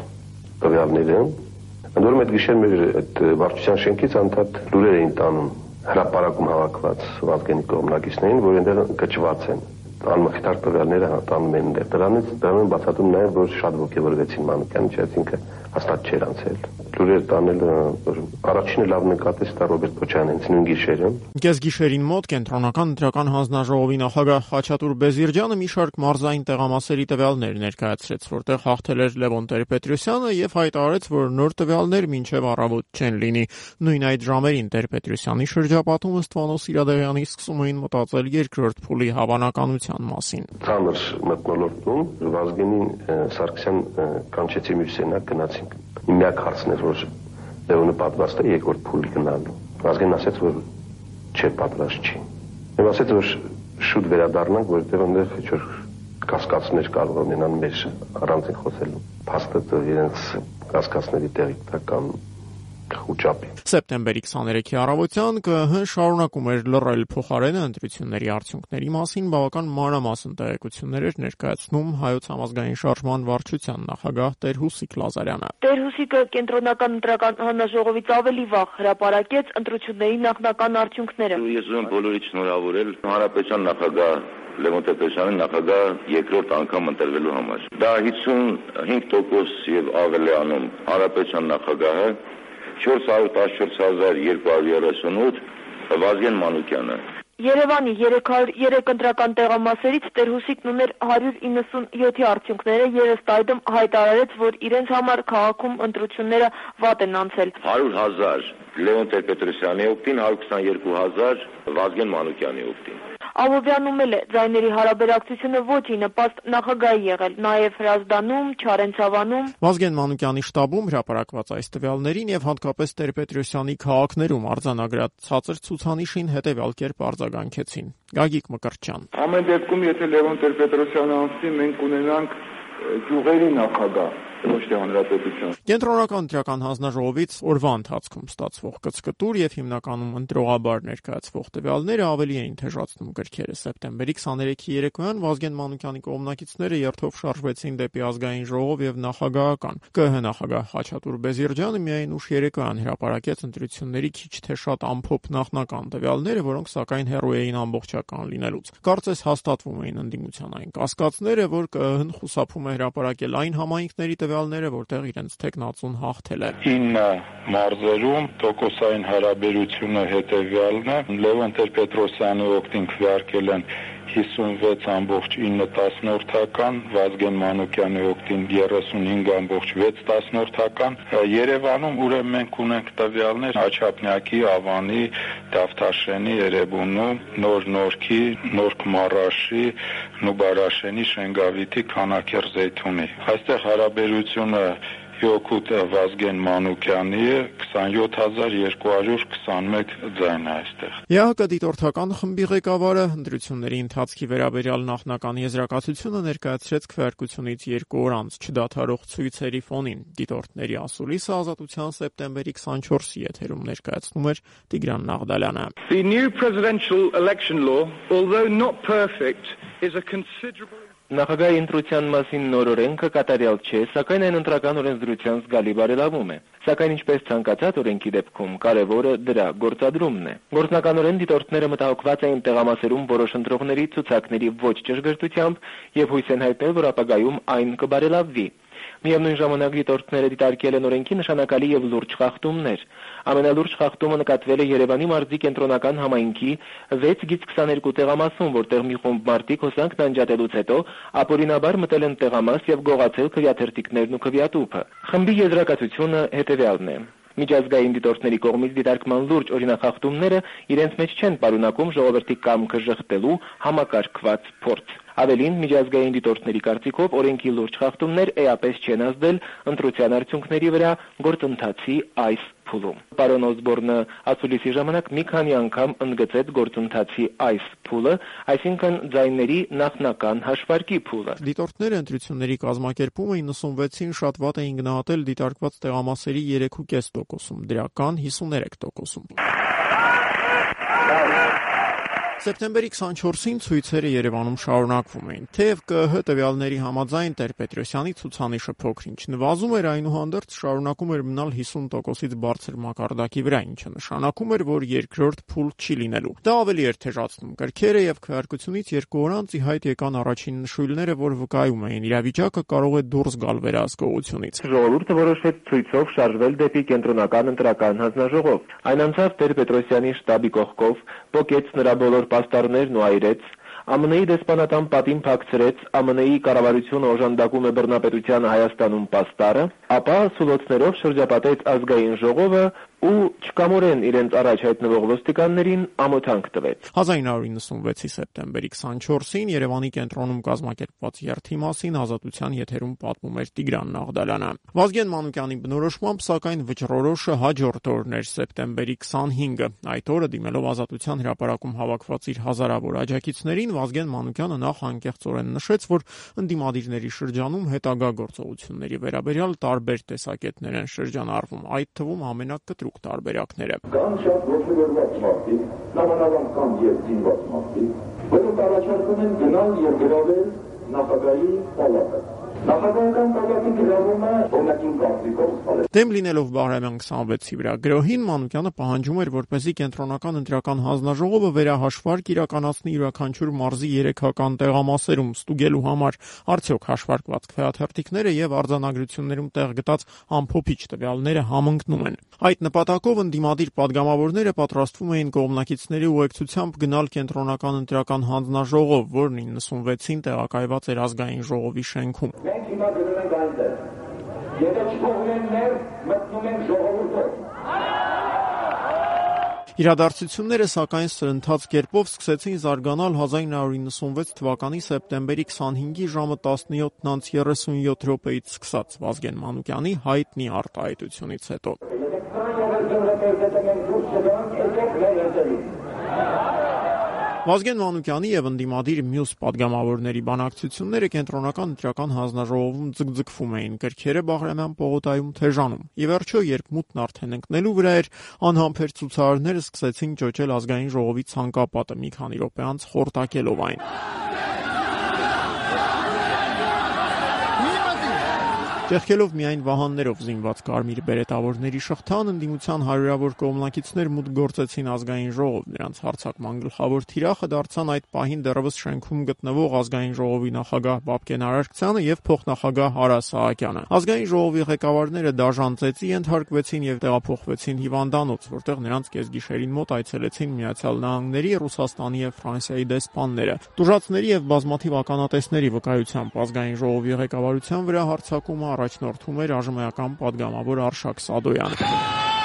տվյալները, ընդ որում այդ գիշեր մեր այդ վարչության շենքից անդադ լուրեր էին տանում հրապարակում հավաքված Վազգենի կողմնակիցներին, որ այնտեղ կճված են անմխիթար տվյալները տանում են դրանից դրանից բացատրում նաև որ շատ ողջևորվեցին Մանուկյանը, չեցինքը հաստատ չէր անցել լուրեր տանել որ առաջինը լավ նկատեց դա Ռոբերտ Քոչյանից նույն գիշերը Գես գիշերին մոտ կենտրոնական ընտրական հանձնաժողովի նախագահ Խաչատուր Բեզիրջյանը մի շարք մարզային տեղամասերի տվյալներ ներկայացրեց, որտեղ հաղթել էր Լևոն Տեր-Պետրոսյանը եւ հայտարարեց, որ նոր տվյալներ մինչեւ առավոտ չեն լինի։ Նույն այդ ժամերին Տեր-Պետրոսյանի շրջապատում Ստվանոս Իրադեղյանի սկսում էին մտածել երկրորդ փուլի հավանականության մասին։ Ծանր մտնոլորտում Վազգենին Սարգսյան կանչեցի մյուսենակ գնացինք միակ հարցն էր, որ Լևոնը պատրաստ է երկրորդ փուլ գնալու։ Ազգեն ասաց, որ չէ պատրաստ չի։ Եվ ասաց, որ շուտ վերադառնանք, որովհետև այնտեղ ինչ-որ կասկածներ կարող ունենան մեր առանց խոսելու։ Փաստը իրենց կասկածների տեղի տական խոճապի։ Սեպտեմբերի 23-ի առավոտյան ԿՀ շարունակում էր լռել փոխարենը ընտրությունների արդյունքների մասին բավական մանրամասն տեղեկություններ էր ներկայացնում հայոց համազգային շարժման վարչության նախագահ Տեր Հուսիկ Լազարյանը։ Տեր Հուսիկը կենտրոնական ընտրական հանրաժողովից ավելի վաղ հրապարակեց ընտրությունների նախնական արդյունքները։ Ես ուզում բոլորիդ շնորհավորել հանրապետության նախագահ Լևոն Տեր-Պետրոսյանի նախագահ երկրորդ անգամ ընտրվելու համար։ Դա 55% եւ ավել է անում հանրապետության նախագահը 414238 Վազգեն Մանուկյանը Երևանի 303 ընտրական տեղամասերից Տերհուսիկն ուներ 197-ի արդյունքները եւ ըստ այդմ հայտարարեց, որ իրենց համար քաղաքում ընտրությունները վատ են անցել։ 100.000 Լեոն Տեր-Պետրոսյանի օգտին, 122.000 Վազգեն Մանուկյանի օգտին։ Աբովյանում էլ է ձայների հարաբերակցությունը ոչ ի նպաստ նախագահի եղել, նաև Հրազդանում, Չարենցավանում։ Վազգեն Մանուկյանի շտաբում հրապարակված այս տվյալներին եւ հատկապես Տեր-Պետրոսյանի քաղաքներում արձանագրած ցածր ցուցանիշին հետեւյալ կերպ արձագանքեցին։ Գագիկ Մկրտչյան։ Ամեն դեպքում, եթե Լևոն Տեր-Պետրոսյանը անցնի, մենք ունենանք գյուղերի նախագահ ոչ թե հանրապետություն։ Կենտրոնական դրական հանձնաժողովից օրվա ընթացքում ստացվող կցկտուր եւ հիմնականում ընտրողաբար ներկայացվող տվյալները ավելի էին թեժացնում գրքերը։ Սեպտեմբերի 23-ի երեկոյան Վազգեն Մանուկյանի կողմնակիցները երթով շարժվեցին դեպի ազգային ժողով եւ նախագահական։ ԿՀ նախագահ Խաչատուր Բեզիրջյանը միայն ուշ երեկոյան հրապարակեց ընտրությունների քիչ թե շատ ամփոփ նախնական տվյալները, որոնք սակայն հեռու էին ամբողջական լինելուց։ Կարծես հաստատվում էին ընդդիմության այն կասկածները, որ ԿՀ-ն խուսափում է հրապարակել այն համայնքների տվյալները, որտեղ իրենց թեկնածուն հաղթել է։ 9 մարզերում տոկոսային հարաբերությունը հետևյալն է։ Լևոն Տեր-Պետրոսյանի օգտին քվեարկել են 56.9 Վազգեն Մանուկյանի օգտին 35.6 Երևանում ուրեմն մենք ունենք տվյալներ Աչափնյակի, Ավանի, Դավթաշենի, Երևանու, Նոր Նորքի, Նորք Մարաշի, Նուբարաշենի, Շենգավիթի, Քանակեր Զեյթունի։ Այստեղ հարաբերությունը Հյոկուտ Վազգեն Մանուկյանի է 27221 ձայն է այստեղ։ ԵԱՀԿ դիտորդական խմբի ղեկավարը ընտրությունների ընթացքի վերաբերյալ նախնական եզրակացությունը ներկայացրեց քվեարկությունից 2 օր անց չդադարող ցույցերի ֆոնին։ Դիտորդների ասուլիսը ազատության սեպտեմբերի 24-ի եթերում ներկայացնում էր Տիգրան Նաղդալյանը։ The new presidential election law, although not perfect, is a considerable Նախագահի ընտրության մասին նոր օրենքը կատարյալ չէ, սակայն այն ընտրական օրենսդրության զգալի բարելավում է։ Սակայն ինչպես ցանկացած օրենքի դեպքում կարևորը դրա գործադրումն է։ Գործնականորեն դիտորդները մտահոգված էին տեղամասերում որոշ ընտրողների ցուցակների ոչ ճշգրտությամբ եւ հույս են հայտնել, որ ապագայում այն կբարելավվի։ Միևնույն ժամանակ դիտորդները դիտարկել են օրենքի նշանակալի եւ լուրջ խախտումներ։ Ամենալուրջ խախտումը նկատվել է Երևանի մարզի կենտրոնական համայնքի 6-22 տեղամասում, որտեղ մի խումբ մարդիկ հոսանքն անջատելուց հետո ապօրինաբար մտել են տեղամաս եւ գողացել քվեաթերթիկներն ու քվեատուփը։ Խմբի եզրակացությունը հետեւյալն է. Միջազգային դիտորդների կողմից դիտարկման լուրջ օրինախախտումները իրենց մեջ չեն պարունակում ժողովրդի կամքը շղթելու համակարգված փորձ։ Ավելին, միջազգային դիտորդների կարծիքով օրենքի լուրջ խախտումներ էապես չեն ազդել ընտրության արդյունքների վրա գործընթացի այս փուլում։ Պարոն Օսբորնը ասուլիսի ժամանակ մի քանի անգամ ընդգծեց գործընթացի այս փուլը, այսինքն ձայների նախնական հաշվարկի փուլը։ Դիտորդները ընտրությունների կազմակերպումը 96-ին շատ վատ էին գնահատել դիտարկված տեղամասերի 3.5%-ում, դրական 53%-ում։ Սեպտեմբերի 24-ին ցույցերը Երևանում շարունակվում էին։ Թեև ԿԸՀ տվյալների համաձայն Տեր-Պետրոսյանի ցուցանիշը փոքրինչ. Նվազում էր, այնուհանդերձ շարունակում էր մնալ 50%-ից բարձր մակարդակի վրա, ինչը նշանակում էր, որ երկրորդ փուլ չի լինելու։ Դա ավելի էր թեժացնում. Կրքերը եւ քվեարկությունից երկու օր անց ի հայտ եկան առաջին նշույլները, որ վկայում էին. Իրավիճակը կարող է դուրս գալ վերահսկողությունից։ Ժողովուրդը որոշեց ցույցով շարժվել դեպի կենտրոնական ընտրական հանձնաժողով։ Այն անցավ Տեր-Պետրոսյանի շտաբի կողքով, փոկեց նրա բոլոր պաստառներն ու այրեց, ԱՄՆ-ի դեսպանատան պատին փակցրեց ԱՄՆ-ի կառավարությունը օժանդակում է բռնապետությանը Հայաստանում պաստառը, ապա սուլոցներով շրջապատեց ազգային ժողովը ու չկամորեն իրենց առաջ հայտնվող ոստիկաններին ամոթանք տվեց։ 1996-ի սեպտեմբերի 24-ին Երևանի կենտրոնում կազմակերպված երթի մասին ազատության եթերում պատմում էր Տիգրան Նաղդալյանը։ Վազգեն Մանուկյանի բնորոշմամբ, սակայն վճռորոշը հաջորդ օրն էր սեպտեմբերի 25-ը։ Այդ օրը դիմելով ազատության հրապարակում հավաքված իր հազարավոր աջակիցներին Վազգեն Մանուկյանը նախ անկեղծորեն նշեց, որ ընդդիմադիրների շրջանում հետագա գործողությունների վերաբերյալ տարբեր տեսակետներ են շրջանառվում, այդ թվում ամենակտրուկ կտրուկ տարբերակները։ Կան շատ ողջունված մարդիկ, նամանավանդ կան եւ ծինված մարդիկ, որոնք առաջարկում են գնալ եւ գրավել նախագահի պալատը։ Նախագահական կայքի գրավումը օնակին գործիքով սխալ է։ Դեմ լինելով Բահրամյան 26-ի վրա գրոհին Մանուկյանը պահանջում էր, որպեսզի կենտրոնական ընտրական հանձնաժողովը վերահաշվարկ իրականացնի յուրաքանչյուր մարզի երեքական տեղամասերում ստուգելու համար արդյոք հաշվարկված քայաթերթիկները եւ արձանագրություններում տեղ գտած ամփոփիչ տվյալները համընկնում են։ Այդ նպատակով ընդդիմադիր падգամավորները պատրաստվում էին կողմնակիցների ուղեկցությամբ գնալ կենտրոնական ընտրական հանձնաժողով, որն 96-ին տեղակայված էր ազգային ժողովի շենքում։ Մենք հիմա գնում ենք այնտեղ։ Եթե չփոխվեն ներ, մտնում ենք ժողովուրդով։ Իրադարձությունները սակայն սրընթաց կերպով սկսեցին զարգանալ 1996 թվականի սեպտեմբերի 25-ի ժամը 17:37 րոպեից սկսած Վազգեն Մանուկյանի հայտնի արտահայտությունից հետո։ Վազգեն Մանուկյանի եւ ընդդիմադիր մյուս падգամավորների բանակցությունները կենտրոնական իրական հանձնաժողովում ձգձգվում էին։ Գրքերը Բաղրամյան պողոտայում թեժանում։ Եվ վերջո, երբ մութն արդեն ընկնելու վրա էր, անհամբեր ցուցարարները սկսեցին ճոճել ազգային ժողովի ցանկապատը մի քանի րոպե անց խորտակելով այն։ Ճեղքելով միայն վահաններով զինված կարմիր բերետավորների շղթան ընդդիմության հարյուրավոր կողմնակիցներ մուտք գործեցին ազգային ժողով։ Նրանց հարցակման գլխավոր թիրախը դարձան այդ պահին դեռևս շենքում գտնվող ազգային ժողովի նախագահ Բաբկեն Արարքցյանը եւ փոխնախագահ Արա Սահակյանը։ Ազգային ժողովի ղեկավարները դաժան ծեծի ենթարկվեցին եւ տեղափոխվեցին հիվանդանոց, որտեղ նրանց կեսգիշերին մոտ այցելեցին Միացյալ Նահանգների, Ռուսաստանի եւ Ֆրանսիայի դեսպանները։ Տուժածների եւ բազմաթիվ ականատեսների վկայությամբ ազգային ժողովի ղեկավարության վրա հարցակումը առաջնորդում էր արժմեական падգամավոր Արշակ Սադոյանը։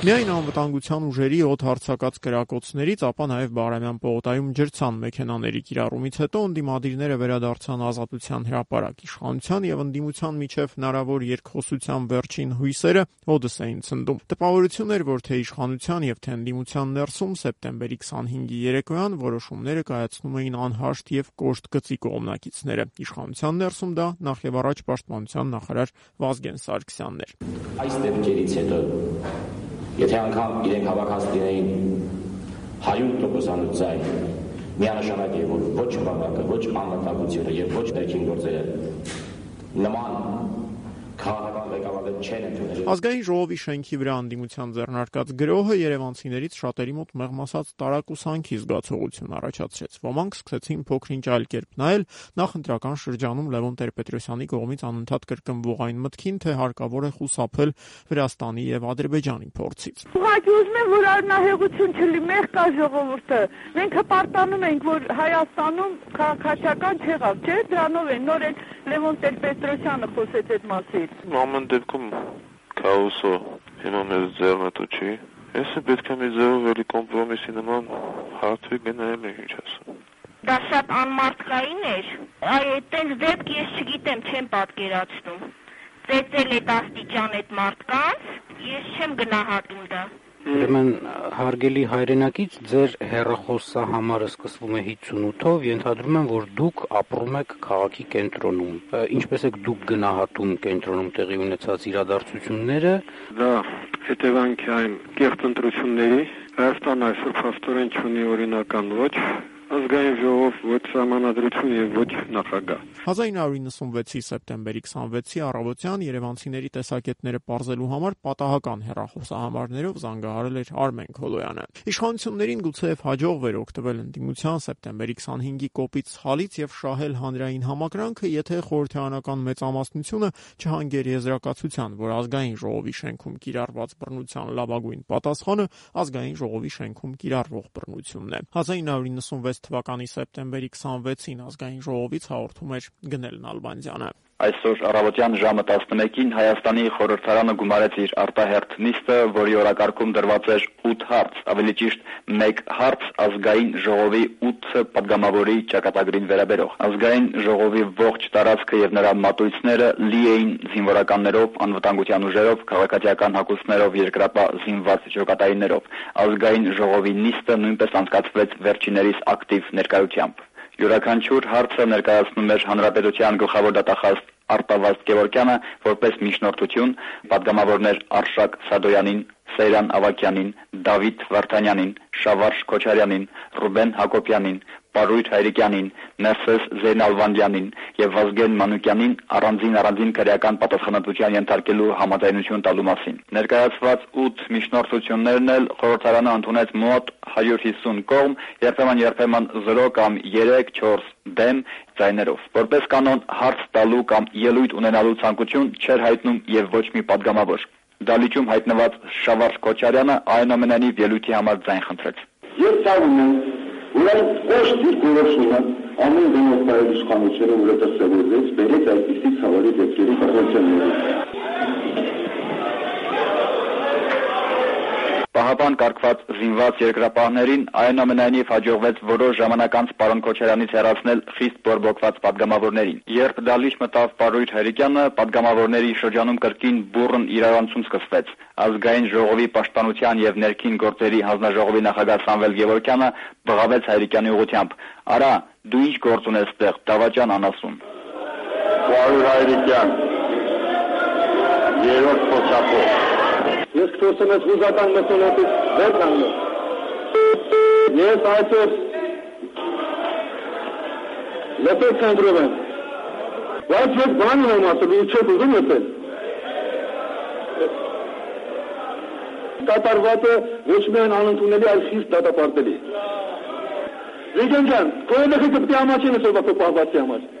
Միայն անվտանգության ուժերի օդ հարցակած կրակոցներից, ապա նաև Բաղրամյան պողոտայում ջրցան մեքենաների կիրառումից հետո ընդդիմադիրները վերադարձան ազատության հրապարակ։ Իշխանության եւ ընդդիմության միջև հնարավոր երկխոսության վերջին հույսերը օդս էին ցնդում։ Տպավորություն էր, որ թե իշխանության եւ թե ընդդիմության ներսում սեպտեմբերի 25-ի երեկոյան որոշումները կայացնում էին անհաշտ եւ կոշտ գծի կողմնակիցները։ Իշխանության ներսում դա նախ եւ առաջ պաշտպանության նախարար Վազգեն Սարգսյանն էր։ Այս դեպքերից հետո Եթե անգամ իրենք հավաքած լինեին 100% ձայն, միանշանակ է, որ ոչ բանակը, ոչ անվտանգությունը եւ ոչ ներքին գործերը նման քաղաքական ղեկավարներ չեն ընդունել։ Ազգային ժողովի շենքի վրա անդիմության ձեռնարկած գրոհը Երևանցիներից շատերի մոտ մեղմասած տարակուսանքի զգացողություն առաջացրեց։ Ոմանք սկսեցին փոքրինչ այլ կերպ նայել նախընտրական շրջանում Լևոն Տեր-Պետրոսյանի կողմից անընդհատ կրկնվող այն մտքին, թե հարկավոր է խուսափել Վրաստանի եւ Ադրբեջանի փորձից։ Ուղղակի ուզում եմ, որ առնահեղություն չլի, մեղ կա ժողովուրդը։ Մենք հպարտանում ենք, որ Հայաստանում քաղաքացիական չեղավ, չէ՞։ Դրանով է նոր են Լևոն Տեր-Պետրոսյանը խոսեց այդ մասին։ Ամեն դեպքում քաոսը հիմա մեզ ձեռնտու չի։ Էսը պետք է մի ձևով էլի կոմպրոմիսի նման հարթվի գնայել է ինչ ասում։ Դա շատ անմարդկային էր։ Այ այդտենց դեպք ես չգիտեմ, չեմ պատկերացնում։ Ծեծել է աստիճան այդ մարդկանց, ես չեմ գնահատում դա։ Ուրեմն հարգելի հայրենակից ձեր հերախոսահամարը սկսվում է 58-ով, ենթադրում եմ, որ դուք ապրում եք քաղաքի կենտրոնում։ Ինչպես եք դուք գնահատում կենտրոնում տեղի ունեցած իրադարձությունները։ Դա հետևանք այն կեղծ ընտրությունների Հայաստան այսօր փաստորեն ունի օրինական ոչ ազգային ժողով ոչ համանadrություն եւ ոչ նախագահ 1996-ի սեպտեմբերի 26-ի առավոտյան Երևանցիների տեսակետները ողջելու համար պատահական հերախոսահամարներով զանգահարել էր Արմեն Քոլոյանը։ Իշխանություններին գուցեև հաջողվեր օգտվել ընդդիմության սեպտեմբերի 25-ի կոպիտ սխալից եւ շահել հանրային համակրանքը, եթե խորհրդարանական մեծամասնությունը չհանգեր եզրակացության, որ ազգային ժողովի շենքում կիրառված բռնության լավագույն պատասխանը ազգային ժողովի շենքում կիրառվող բռնությունն է։ 1996 թվականի սեպտեմբերի 26-ին ազգային ժողովից հաղորդում էր գնել Նալբանդյանը։ Այսօր առավոտյան ժամը 11-ին Հայաստանի խորհրդարանը գումարեց իր արտահերթ նիստը, որի օրակարգում դրված էր 8 հարց, ավելի ճիշտ 1 հարց ազգային ժողովի 8 падգամավորի ճակատագրին վերաբերող։ Ազգային ժողովի ողջ տարածքը եւ նրա մատույցները լի էին զինվորականներով, անվտանգության ուժերով, քաղաքացիական հակոստներով, երկրապա զինված ջոկատայիններով։ Ազգային ժողովի նիստը նույնպես անցկացվեց վերջիներիս ակտիվ ներկայությամբ։ Յուրաքանչյուր հարցը ներկայացնում էր հանրապետության գլխավոր դատախազ Արտավազդ Գևորգյանը որպես միջնորդություն, падգամավորներ Արշակ Սադոյանին, Սեյրան Ավակյանին, Դավիթ Վարդանյանին, Շավարժ Քոչարյանին, Ռուբեն Հակոբյանին, Պարույթ Հայրիկյանին, Ներսես Զեյնալվանդյանին եւ Վազգեն Մանուկյանին առանձին-առանձին քրեական պատասխանատվության ենթարկելու համաձայնություն տալու մասին։ Ներկայացված 8 միջնորդություններն էլ խորհրդարանը ընդունեց մոտ 150 կողմ, երբեմն երբեմն 0 կամ 3-4 դեմ ձայներով։ Որպես կանոն հարց տալու կամ ելույթ ունենալու ցանկություն չեր հայտնում եւ ոչ մի падգամավոր։ Դալիճում հայտնված Շավարժ Քոչարյանը այնուամենայնիվ ելույթի համար ձայն խնդրեց։ Ես ցավում եմ ուրեմն կոշտի գորոշումը ամեն դեմոկրատիક իշխանությունը ուրետասավորվեց բերեց այդպիսի ցավալի դեպքերի պատասխանների։ Պահապան կարգված զինված երկրապահներին այնուամենայնիվ հաջողվեց որոշ ժամանակ անց պարոն Քոչարյանից հեռացնել խիստ բորբոքված падգամավորներին։ Երբ դալիճ մտավ Պարույր Հարիկյանը, падգամավորների շրջանում կրկին բուրըն իրարանցում սկսվեց։ Ազգային ժողովի պաշտպանության եւ ներքին գործերի հանձնաժողովի նախագահ Սամվել Գևորքյանը բղավեց Հայրիկյանի ուղությամբ. «Արա, դու ի՞նչ գործ ունես ստեղ, Դավաճան անասուն»։ Պարույր Հայրիկյան երրորդ փոխապող Ես քրոսեմ ես հուզական մտոնոտից վեր կանգնել։ Ես այսօր լեփել կանգրով եմ։ Բայց ես բան եմ ասել, ու չեմ ուզում լեփել։ Կատարված է ոչ միայն անընդունելի, այլ խիստ դատապարտելի։ Վիգեն ջան, քո է ամաչեն այսօր բակո պահվածի համար։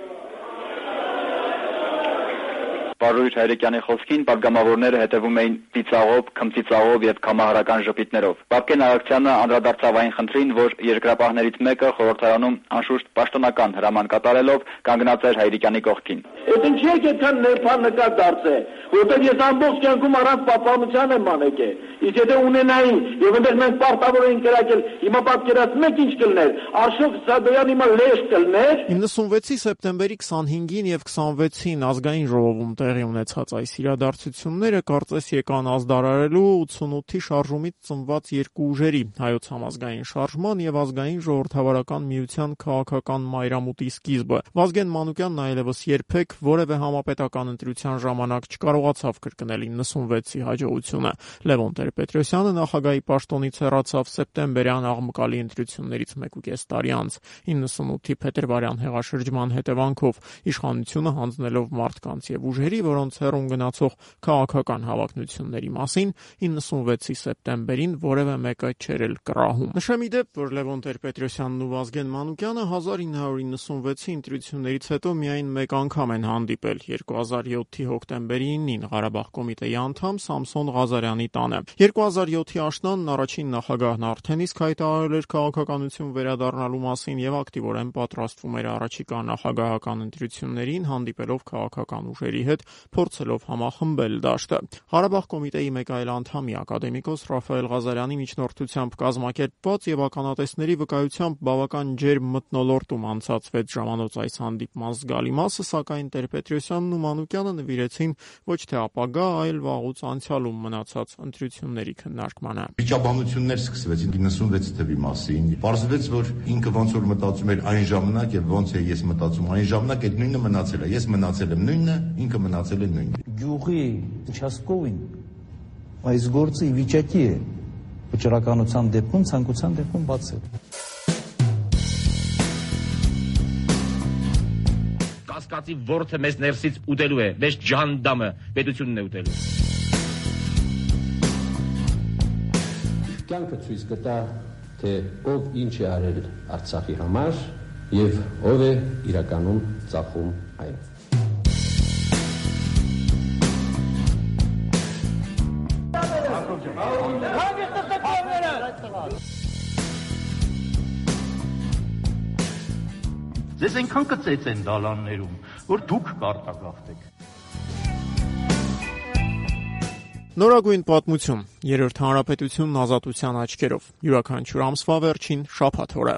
Պարուրիչ Հայրիկյանի խոսքին պատգամավորները հետևում էին ծիծաղով, քմծիծաղով եւ կամահարական ժպիտներով։ Բաբկեն Արաքցյանը անդրադարձավ այն խնդրին, որ երկրապահներից մեկը խորհրդարանում անշուշտ պաշտոնական հրաման կատարելով կանգնած էր Հայրիկյանի կողքին։ Այդ ինչի է այդքան նեփանկար դարձել, որտեղ ես ամբողջ կյանքում առանց պապանության եմ անեկել։ Իսկ եթե ունենային եւ այնտեղ մենք պարտավոր էինք կրակել, հիմա պատկերած մեկ ինչ կլներ, Աշոկ Սադոյանը հիմա լեշ կլներ։ 96-ի սեպտեմբերի 25-ին եւ 26-ին ազգային ժողովում տեղի ունեցած այս իրադարձությունները կարծես եկան ազդարարելու 88-ի շարժումից ծնված երկու ուժերի՝ հայոց համազգային շարժման եւ ազգային ժողովրդավարական միության քաղաքական մայրամուտի սկիզբը։ Վազգեն Մանուկյանն այլևս երբեք որևէ համապետական ընտրության ժամանակ չկարողացավ կրկնել 96-ի հաջողությունը։ Լևոն Տեր-Պետրոսյանը նախագահի պաշտոնից հեռացավ սեպտեմբերյան աղմկալի ընտրություններից 1.5 տարի անց 98-ի փետրվարյան հեղաշրջման հետևանքով իշխանությունը հանձնելով մարդկանց եւ ուժերի լուրերի, որոնց հերուն գնացող քաղաքական հավակնությունների մասին 96-ի սեպտեմբերին որևէ մեկը չէր էլ կռահում։ Նշեմ իդեպ, որ Լևոն Տեր-Պետրոսյանն ու Վազգեն Մանուկյանը 1996-ի ընտրություններից հետո միայն մեկ անգամ են հանդիպել 2007-ի հոկտեմբերի 9-ին Ղարաբաղ կոմիտեի անդամ Սամսոն Ղազարյանի տանը։ 2007-ի աշնանն առաջին նախագահն արդեն իսկ հայտարարել էր քաղաքականություն վերադառնալու մասին եւ ակտիվորեն պատրաստվում էր առաջիկա նախագահական ընտրություններին հանդիպելով քաղաքական ուժերի հետ փորձելով համախմբել դաշտը։ Ղարաբաղ կոմիտեի մեկ այլ անդամի ակադեմիկոս Ռաֆայել Ղազարյանի միջնորդությամբ կազմակերպված եւ ականատեսների վկայությամբ բավական ջերմ մթնոլորտում անցած 6 ժամանոց այս հանդիպման զգալի մասը, սակայն Տեր-Պետրոսյանն ու Մանուկյանը նվիրեցին ոչ թե ապագա, այլ վաղուց անցյալում մնացած ընտրությունների քննարկմանը։ Վիճաբանություններ սկսվեցին 96 թվի մասին։ Պարզվեց, որ ինքը ոնց որ մտածում էր այն ժամանակ եւ ոնց է ես մտածում այն ժամանակ այդ նույնը մնացել է։ Ես մնացել եմ նույնը, ինքը մնացել մնացել է նույնն։ Գյուղի Չասկովին այս գործը ի վիճակի է վճռականության դեպքում, ցանկության դեպքում բացել։ Կասկածի ворթը մեզ ներսից ուտելու է, մեզ ջանդամը պետությունն է ուտելու։ Կյանքը ցույց կտա, թե ով ինչ է արել Արցախի համար եւ ով է իրականում ծախում այն։ Ձեզ այնքան կծեց են դալաններում, որ դուք կարտագաղթեք։ Նորագույն պատմություն։ Երրորդ հանրապետությունն ազատության աչքերով։ Յուրաքանչյուր ամսվա վերջին շաբաթ օրը։